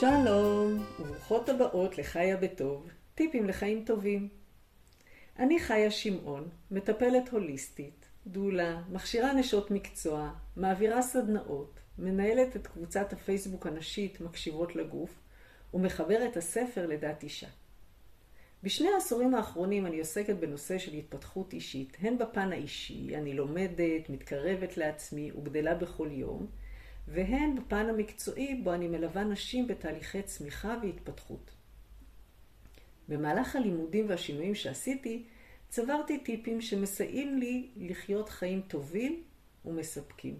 שלום, וברוכות הבאות לחיה בטוב, טיפים לחיים טובים. אני חיה שמעון, מטפלת הוליסטית, דולה, מכשירה נשות מקצוע, מעבירה סדנאות, מנהלת את קבוצת הפייסבוק הנשית מקשיבות לגוף, ומחברת הספר לדת אישה. בשני העשורים האחרונים אני עוסקת בנושא של התפתחות אישית, הן בפן האישי, אני לומדת, מתקרבת לעצמי וגדלה בכל יום, והן בפן המקצועי בו אני מלווה נשים בתהליכי צמיחה והתפתחות. במהלך הלימודים והשינויים שעשיתי, צברתי טיפים שמסייעים לי לחיות חיים טובים ומספקים.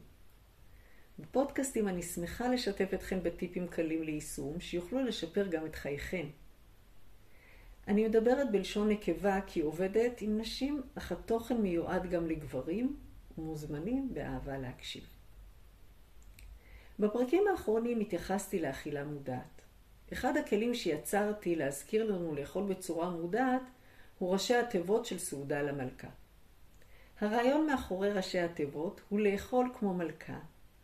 בפודקאסטים אני שמחה לשתף אתכם בטיפים קלים ליישום, שיוכלו לשפר גם את חייכם. אני מדברת בלשון נקבה כי עובדת עם נשים, אך התוכן מיועד גם לגברים, ומוזמנים באהבה להקשיב. בפרקים האחרונים התייחסתי לאכילה מודעת. אחד הכלים שיצרתי להזכיר לנו לאכול בצורה מודעת הוא ראשי התיבות של סעודה למלכה. הרעיון מאחורי ראשי התיבות הוא לאכול כמו מלכה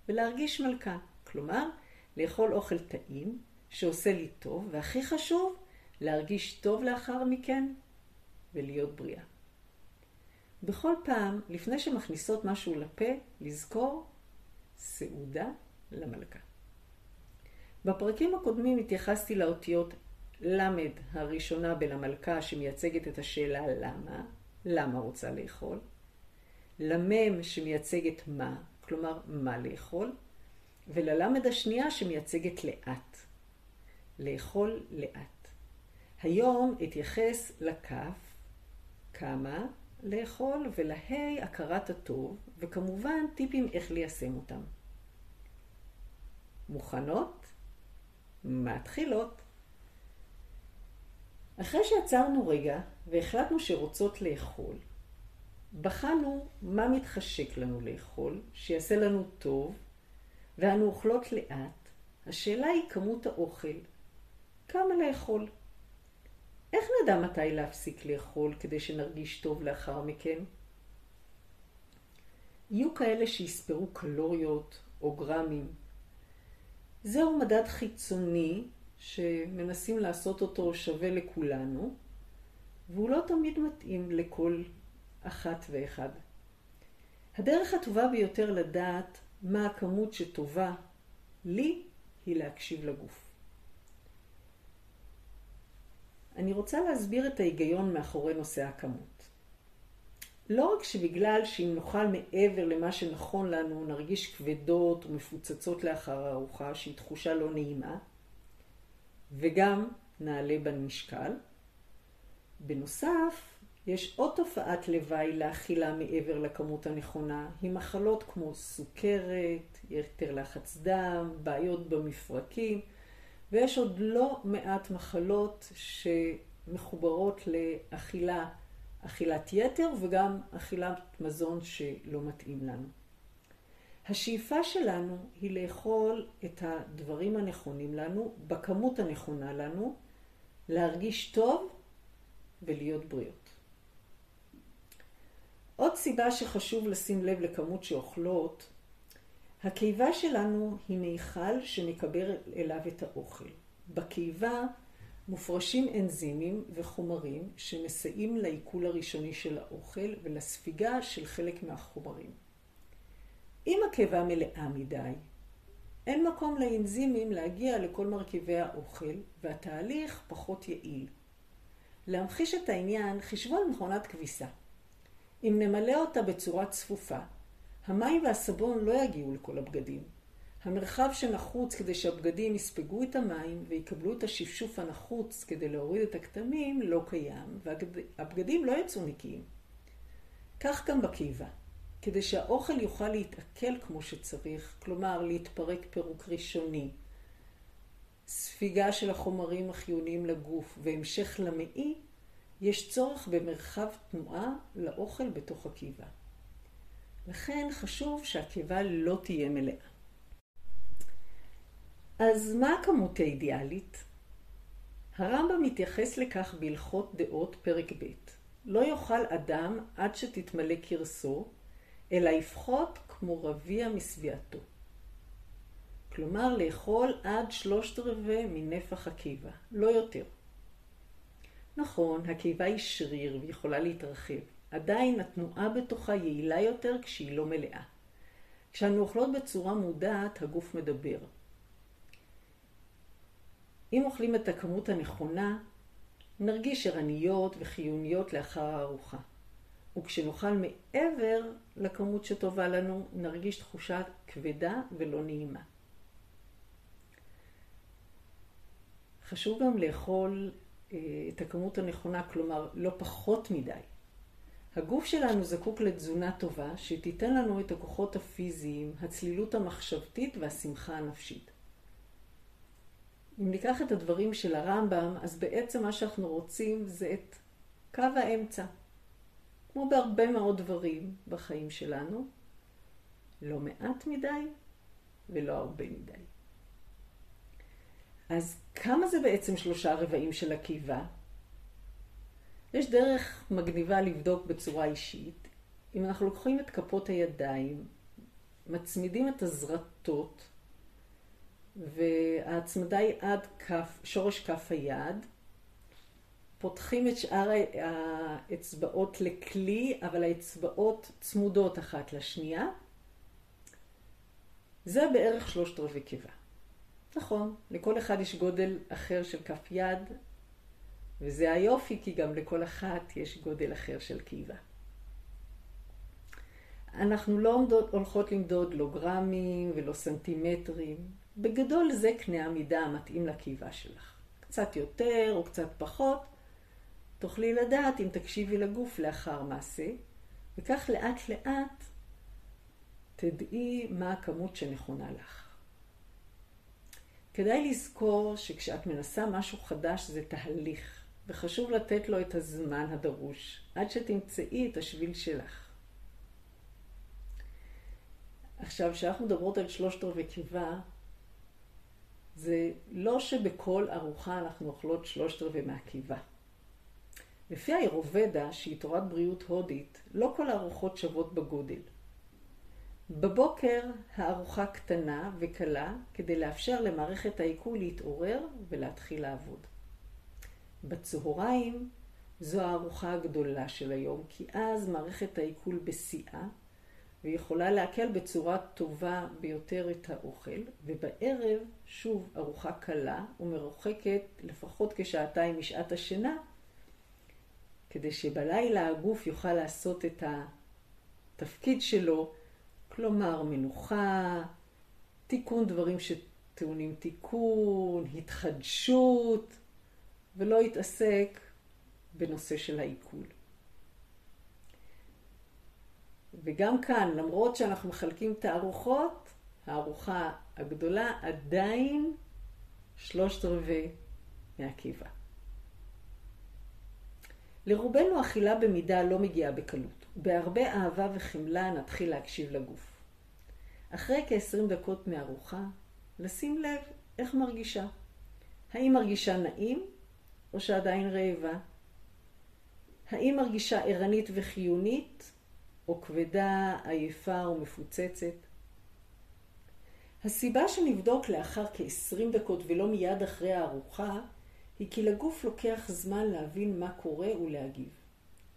ולהרגיש מלכה, כלומר, לאכול אוכל טעים שעושה לי טוב, והכי חשוב, להרגיש טוב לאחר מכן ולהיות בריאה. בכל פעם, לפני שמכניסות משהו לפה, לזכור סעודה למלכה. בפרקים הקודמים התייחסתי לאותיות למד הראשונה בלמלכה שמייצגת את השאלה למה, למה רוצה לאכול, למם שמייצגת מה, כלומר מה לאכול, וללמד השנייה שמייצגת לאט, לאכול לאט. היום אתייחס לכף, כמה לאכול, ולהי הכרת הטוב, וכמובן טיפים איך ליישם אותם. מוכנות? מתחילות. אחרי שעצרנו רגע והחלטנו שרוצות לאכול, בחנו מה מתחשק לנו לאכול, שיעשה לנו טוב, ואנו אוכלות לאט. השאלה היא כמות האוכל. כמה לאכול? איך נדע מתי להפסיק לאכול כדי שנרגיש טוב לאחר מכן? יהיו כאלה שיספרו קלוריות או גרמים. זהו מדד חיצוני שמנסים לעשות אותו שווה לכולנו, והוא לא תמיד מתאים לכל אחת ואחד. הדרך הטובה ביותר לדעת מה הכמות שטובה לי היא להקשיב לגוף. אני רוצה להסביר את ההיגיון מאחורי נושא הכמות. לא רק שבגלל שאם נאכל מעבר למה שנכון לנו, נרגיש כבדות ומפוצצות לאחר הארוחה, שהיא תחושה לא נעימה, וגם נעלה במשקל. בנוסף, יש עוד תופעת לוואי לאכילה מעבר לכמות הנכונה, היא מחלות כמו סוכרת, יתר לחץ דם, בעיות במפרקים, ויש עוד לא מעט מחלות שמחוברות לאכילה, אכילת יתר וגם אכילת מזון שלא מתאים לנו. השאיפה שלנו היא לאכול את הדברים הנכונים לנו, בכמות הנכונה לנו, להרגיש טוב ולהיות בריאות. עוד סיבה שחשוב לשים לב לכמות שאוכלות הקיבה שלנו היא מיכל שמקבל אליו את האוכל. בקיבה מופרשים אנזימים וחומרים שמסייעים לעיכול הראשוני של האוכל ולספיגה של חלק מהחומרים. אם הקיבה מלאה מדי, אין מקום לאנזימים להגיע לכל מרכיבי האוכל והתהליך פחות יעיל. להמחיש את העניין, חישבו על מכונת כביסה. אם נמלא אותה בצורה צפופה, המים והסבון לא יגיעו לכל הבגדים. המרחב שנחוץ כדי שהבגדים יספגו את המים ויקבלו את השפשוף הנחוץ כדי להוריד את הכתמים לא קיים, והבגדים לא יצאו נקיים. כך גם בקיבה. כדי שהאוכל יוכל להתעכל כמו שצריך, כלומר להתפרק פירוק ראשוני, ספיגה של החומרים החיוניים לגוף והמשך למעי, יש צורך במרחב תנועה לאוכל בתוך הקיבה. לכן חשוב שהקיבה לא תהיה מלאה. אז מה הכמות האידיאלית? הרמב"ם מתייחס לכך בהלכות דעות פרק ב' לא יאכל אדם עד שתתמלא כרסו, אלא יפחות כמו רביע משביעתו. כלומר לאכול עד שלושת רבעי מנפח הקיבה, לא יותר. נכון, הקיבה היא שריר ויכולה להתרחב, עדיין התנועה בתוכה יעילה יותר כשהיא לא מלאה. כשאנו אוכלות בצורה מודעת, הגוף מדבר. אם אוכלים את הכמות הנכונה, נרגיש ערניות וחיוניות לאחר הארוחה. וכשנאכל מעבר לכמות שטובה לנו, נרגיש תחושה כבדה ולא נעימה. חשוב גם לאכול אה, את הכמות הנכונה, כלומר לא פחות מדי. הגוף שלנו זקוק לתזונה טובה שתיתן לנו את הכוחות הפיזיים, הצלילות המחשבתית והשמחה הנפשית. אם ניקח את הדברים של הרמב"ם, אז בעצם מה שאנחנו רוצים זה את קו האמצע. כמו בהרבה מאוד דברים בחיים שלנו, לא מעט מדי ולא הרבה מדי. אז כמה זה בעצם שלושה רבעים של הקיבה? יש דרך מגניבה לבדוק בצורה אישית. אם אנחנו לוקחים את כפות הידיים, מצמידים את הזרטות, וההצמדה היא עד כף, שורש כף היד, פותחים את שאר האצבעות לכלי, אבל האצבעות צמודות אחת לשנייה. זה בערך שלושת רבעי קיבה. נכון, לכל אחד יש גודל אחר של כף יד, וזה היופי, כי גם לכל אחת יש גודל אחר של קיבה. אנחנו לא הולכות למדוד לא גרמים ולא סנטימטרים. בגדול זה קנה המידה המתאים לקיבה שלך. קצת יותר או קצת פחות, תוכלי לדעת אם תקשיבי לגוף לאחר מעשה, וכך לאט לאט תדעי מה הכמות שנכונה לך. כדאי לזכור שכשאת מנסה משהו חדש זה תהליך, וחשוב לתת לו את הזמן הדרוש, עד שתמצאי את השביל שלך. עכשיו, כשאנחנו מדברות על שלושת רבעי קיבה, זה לא שבכל ארוחה אנחנו אוכלות שלושת רבעי מהקיבה. לפי האירובדה, שהיא תורת בריאות הודית, לא כל הארוחות שוות בגודל. בבוקר הארוחה קטנה וקלה כדי לאפשר למערכת העיכול להתעורר ולהתחיל לעבוד. בצהריים זו הארוחה הגדולה של היום, כי אז מערכת העיכול בשיאה ויכולה להקל בצורה טובה ביותר את האוכל, ובערב שוב ארוחה קלה ומרוחקת לפחות כשעתיים משעת השינה, כדי שבלילה הגוף יוכל לעשות את התפקיד שלו, כלומר מנוחה, תיקון דברים שטעונים תיקון, התחדשות, ולא יתעסק בנושא של העיכול. וגם כאן, למרות שאנחנו מחלקים את הארוחות, הארוחה הגדולה עדיין שלושת רבעי מהקיבה. לרובנו אכילה במידה לא מגיעה בקלות. בהרבה אהבה וחמלה נתחיל להקשיב לגוף. אחרי כ-20 דקות מארוחה, לשים לב איך מרגישה. האם מרגישה נעים או שעדיין רעבה? האם מרגישה ערנית וחיונית או כבדה, עייפה או מפוצצת? הסיבה שנבדוק לאחר כ-20 דקות ולא מיד אחרי הארוחה היא כי לגוף לוקח זמן להבין מה קורה ולהגיב.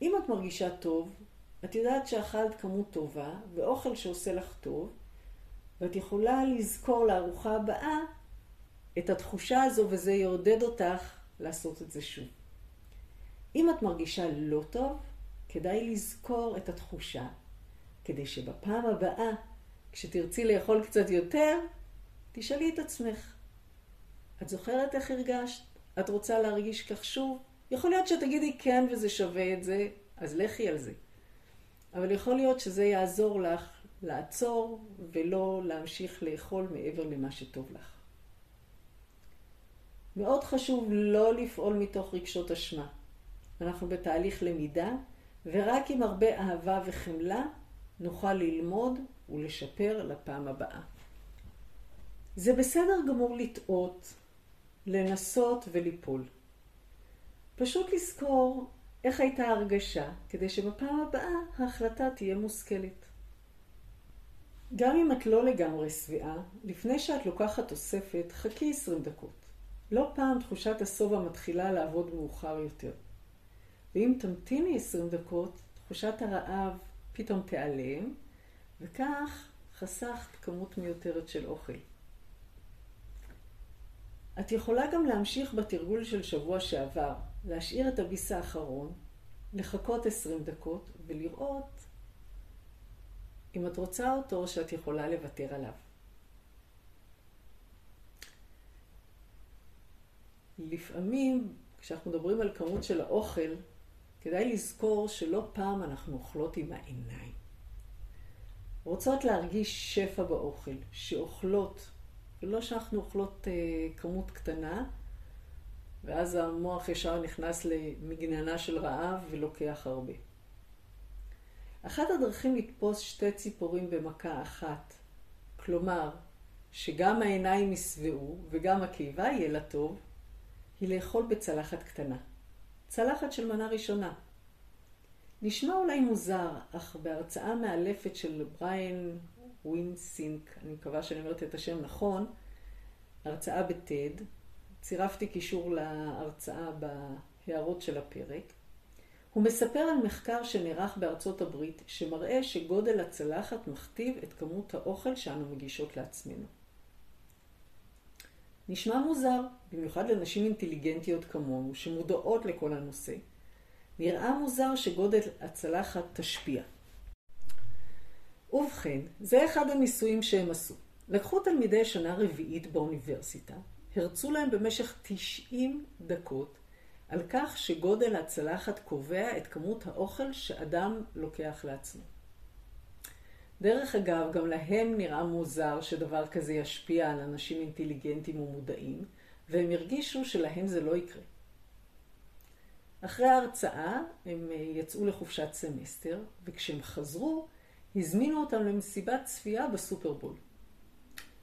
אם את מרגישה טוב, את יודעת שאכלת כמות טובה ואוכל שעושה לך טוב, ואת יכולה לזכור לארוחה הבאה את התחושה הזו וזה יעודד אותך לעשות את זה שוב. אם את מרגישה לא טוב, כדאי לזכור את התחושה, כדי שבפעם הבאה, כשתרצי לאכול קצת יותר, תשאלי את עצמך, את זוכרת איך הרגשת? את רוצה להרגיש כך שוב? יכול להיות שתגידי כן וזה שווה את זה, אז לכי על זה. אבל יכול להיות שזה יעזור לך לעצור ולא להמשיך לאכול מעבר למה שטוב לך. מאוד חשוב לא לפעול מתוך רגשות אשמה. אנחנו בתהליך למידה, ורק עם הרבה אהבה וחמלה נוכל ללמוד ולשפר לפעם הבאה. זה בסדר גמור לטעות, לנסות וליפול. פשוט לזכור איך הייתה ההרגשה, כדי שבפעם הבאה ההחלטה תהיה מושכלת. גם אם את לא לגמרי שבעה, לפני שאת לוקחת תוספת, חכי 20 דקות. לא פעם תחושת השובע מתחילה לעבוד מאוחר יותר. ואם תמתיני 20 דקות, תחושת הרעב פתאום תיעלם, וכך חסכת כמות מיותרת של אוכל. את יכולה גם להמשיך בתרגול של שבוע שעבר, להשאיר את הביס האחרון, לחכות 20 דקות ולראות אם את רוצה אותו שאת יכולה לוותר עליו. לפעמים, כשאנחנו מדברים על כמות של האוכל, כדאי לזכור שלא פעם אנחנו אוכלות עם העיניים. רוצות להרגיש שפע באוכל, שאוכלות, ולא שאנחנו אוכלות אה, כמות קטנה, ואז המוח ישר נכנס למגננה של רעב ולוקח הרבה. אחת הדרכים לתפוס שתי ציפורים במכה אחת, כלומר, שגם העיניים ישבעו וגם הקיבה יהיה לה טוב, היא לאכול בצלחת קטנה. צלחת של מנה ראשונה. נשמע אולי מוזר, אך בהרצאה מאלפת של בריין ווינסינק, אני מקווה שאני אומרת את השם נכון, הרצאה ב TED, צירפתי קישור להרצאה בהערות של הפרק. הוא מספר על מחקר שנערך בארצות הברית, שמראה שגודל הצלחת מכתיב את כמות האוכל שאנו מגישות לעצמנו. נשמע מוזר, במיוחד לנשים אינטליגנטיות כמונו, שמודעות לכל הנושא. נראה מוזר שגודל הצלחת תשפיע. ובכן, זה אחד הניסויים שהם עשו. לקחו תלמידי שנה רביעית באוניברסיטה, הרצו להם במשך 90 דקות על כך שגודל הצלחת קובע את כמות האוכל שאדם לוקח לעצמו. דרך אגב, גם להם נראה מוזר שדבר כזה ישפיע על אנשים אינטליגנטים ומודעים, והם הרגישו שלהם זה לא יקרה. אחרי ההרצאה הם אה, יצאו לחופשת סמסטר, וכשהם חזרו, הזמינו אותם למסיבת צפייה בסופרבול.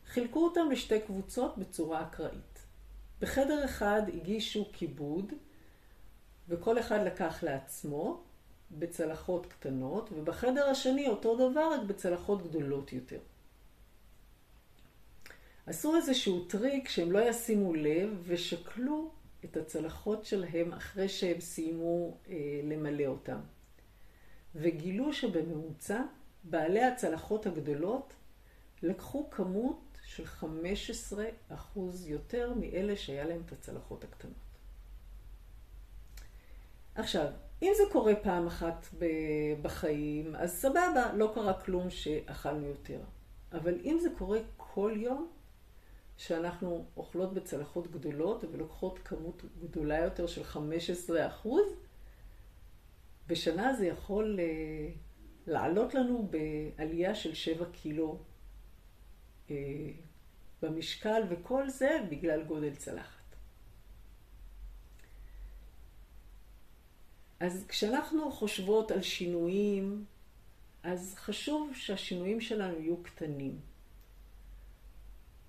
חילקו אותם לשתי קבוצות בצורה אקראית. בחדר אחד הגישו כיבוד, וכל אחד לקח לעצמו בצלחות קטנות, ובחדר השני אותו דבר, רק בצלחות גדולות יותר. עשו איזשהו טריק שהם לא ישימו לב ושקלו את הצלחות שלהם אחרי שהם סיימו אה, למלא אותם. וגילו שבממוצע בעלי הצלחות הגדולות לקחו כמות של 15% יותר מאלה שהיה להם את הצלחות הקטנות. עכשיו, אם זה קורה פעם אחת בחיים, אז סבבה, לא קרה כלום שאכלנו יותר. אבל אם זה קורה כל יום, שאנחנו אוכלות בצלחות גדולות ולוקחות כמות גדולה יותר של 15 אחוז, בשנה זה יכול אה, לעלות לנו בעלייה של 7 קילו אה, במשקל, וכל זה בגלל גודל צלחת. אז כשאנחנו חושבות על שינויים, אז חשוב שהשינויים שלנו יהיו קטנים.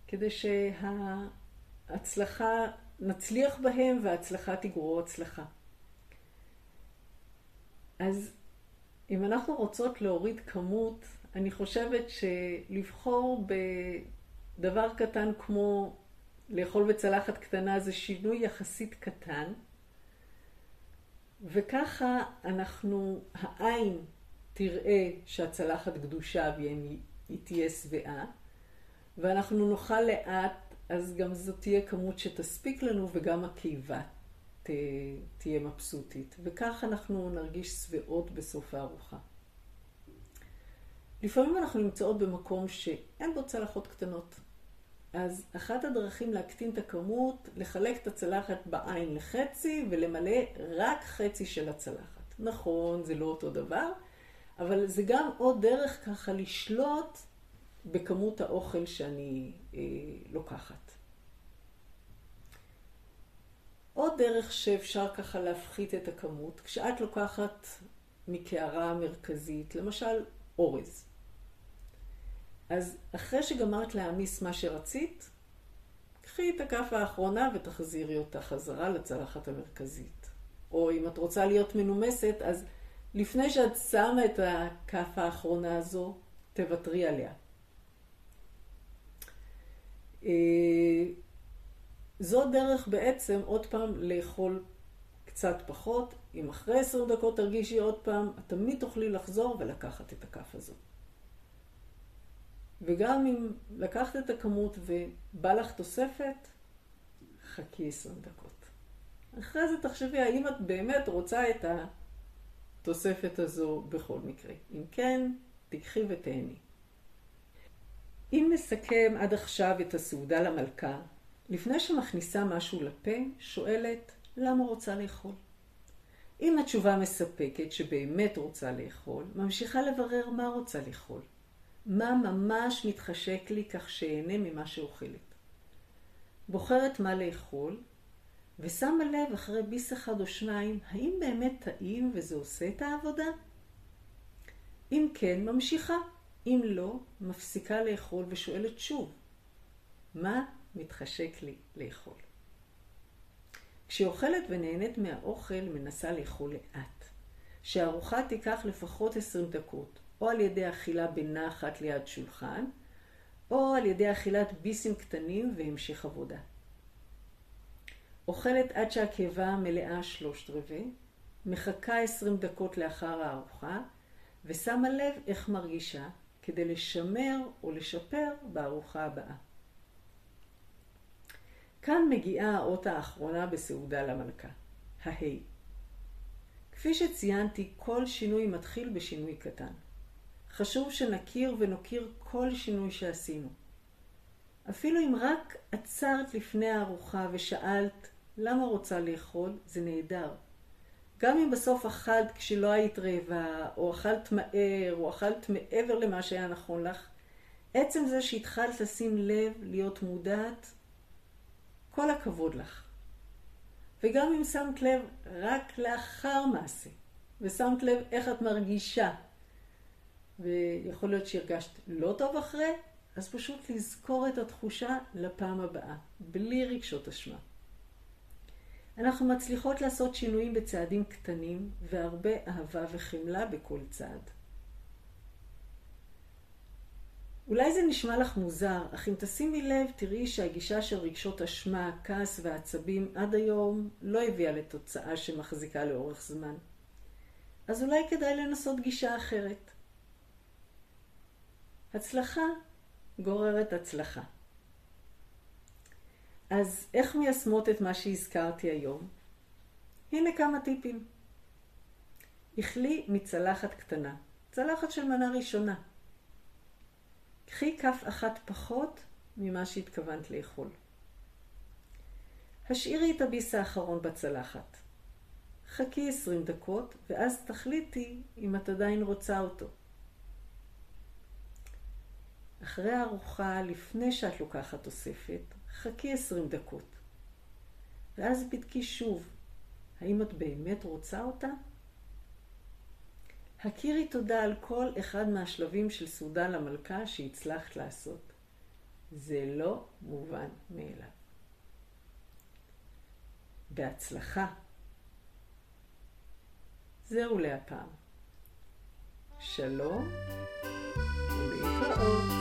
כדי שההצלחה, נצליח בהם וההצלחה תגרור הצלחה. אז אם אנחנו רוצות להוריד כמות, אני חושבת שלבחור בדבר קטן כמו לאכול בצלחת קטנה זה שינוי יחסית קטן, וככה אנחנו, העין תראה שהצלחת קדושה והיא תהיה שבעה, ואנחנו נאכל לאט, אז גם זו תהיה כמות שתספיק לנו וגם הקיבה תהיה מבסוטית. וכך אנחנו נרגיש שבעות בסוף הארוחה. לפעמים אנחנו נמצאות במקום שאין בו צלחות קטנות. אז אחת הדרכים להקטין את הכמות, לחלק את הצלחת בעין לחצי ולמלא רק חצי של הצלחת. נכון, זה לא אותו דבר, אבל זה גם עוד דרך ככה לשלוט בכמות האוכל שאני אה, לוקחת. עוד דרך שאפשר ככה להפחית את הכמות, כשאת לוקחת מקערה מרכזית, למשל אורז. אז אחרי שגמרת להעמיס מה שרצית, קחי את הכף האחרונה ותחזירי אותה חזרה לצלחת המרכזית. או אם את רוצה להיות מנומסת, אז לפני שאת שמה את הכף האחרונה הזו, תוותרי עליה. זו דרך בעצם עוד פעם לאכול קצת פחות. אם אחרי עשר דקות תרגישי עוד פעם, את תמיד תוכלי לחזור ולקחת את הכף הזו. וגם אם לקחת את הכמות ובא לך תוספת, חכי עשרים דקות. אחרי זה תחשבי האם את באמת רוצה את התוספת הזו בכל מקרה. אם כן, תיקחי ותהני. אם נסכם עד עכשיו את הסעודה למלכה, לפני שמכניסה משהו לפה, שואלת למה רוצה לאכול. אם התשובה מספקת שבאמת רוצה לאכול, ממשיכה לברר מה רוצה לאכול. מה ממש מתחשק לי כך שאהנה ממה שאוכלת. בוחרת מה לאכול, ושמה לב אחרי ביס אחד או שניים, האם באמת טעים וזה עושה את העבודה? אם כן, ממשיכה. אם לא, מפסיקה לאכול ושואלת שוב, מה מתחשק לי לאכול? כשהיא אוכלת ונהנית מהאוכל, מנסה לאכול לאט. שהארוחה תיקח לפחות 20 דקות, או על ידי אכילה בנחת ליד שולחן, או על ידי אכילת ביסים קטנים והמשך עבודה. אוכלת עד שהקיבה מלאה שלושת רבעי, מחכה 20 דקות לאחר הארוחה, ושמה לב איך מרגישה, כדי לשמר או לשפר בארוחה הבאה. כאן מגיעה האות האחרונה בסעודה למלכה, ההי. כפי שציינתי, כל שינוי מתחיל בשינוי קטן. חשוב שנכיר ונוקיר כל שינוי שעשינו. אפילו אם רק עצרת לפני הארוחה ושאלת למה רוצה לאכול, זה נהדר. גם אם בסוף אכלת כשלא היית רעבה, או אכלת מהר, או אכלת מעבר למה שהיה נכון לך, עצם זה שהתחלת לשים לב, להיות מודעת, כל הכבוד לך. וגם אם שמת לב רק לאחר מעשה, ושמת לב איך את מרגישה, ויכול להיות שהרגשת לא טוב אחרי, אז פשוט לזכור את התחושה לפעם הבאה, בלי רגשות אשמה. אנחנו מצליחות לעשות שינויים בצעדים קטנים והרבה אהבה וחמלה בכל צעד. אולי זה נשמע לך מוזר, אך אם תשימי לב, תראי שהגישה של רגשות אשמה, כעס ועצבים עד היום לא הביאה לתוצאה שמחזיקה לאורך זמן. אז אולי כדאי לנסות גישה אחרת. הצלחה גוררת הצלחה. אז איך מיישמות את מה שהזכרתי היום? הנה כמה טיפים. אכלי מצלחת קטנה, צלחת של מנה ראשונה. קחי כף אחת פחות ממה שהתכוונת לאכול. השאירי את הביס האחרון בצלחת. חכי עשרים דקות, ואז תחליטי אם את עדיין רוצה אותו. אחרי הארוחה, לפני שאת לוקחת תוספת, חכי עשרים דקות. ואז בדקי שוב, האם את באמת רוצה אותה? הכירי תודה על כל אחד מהשלבים של סעודה למלכה שהצלחת לעשות. זה לא מובן מאליו. בהצלחה. זהו להפעם. שלום ולהתראות.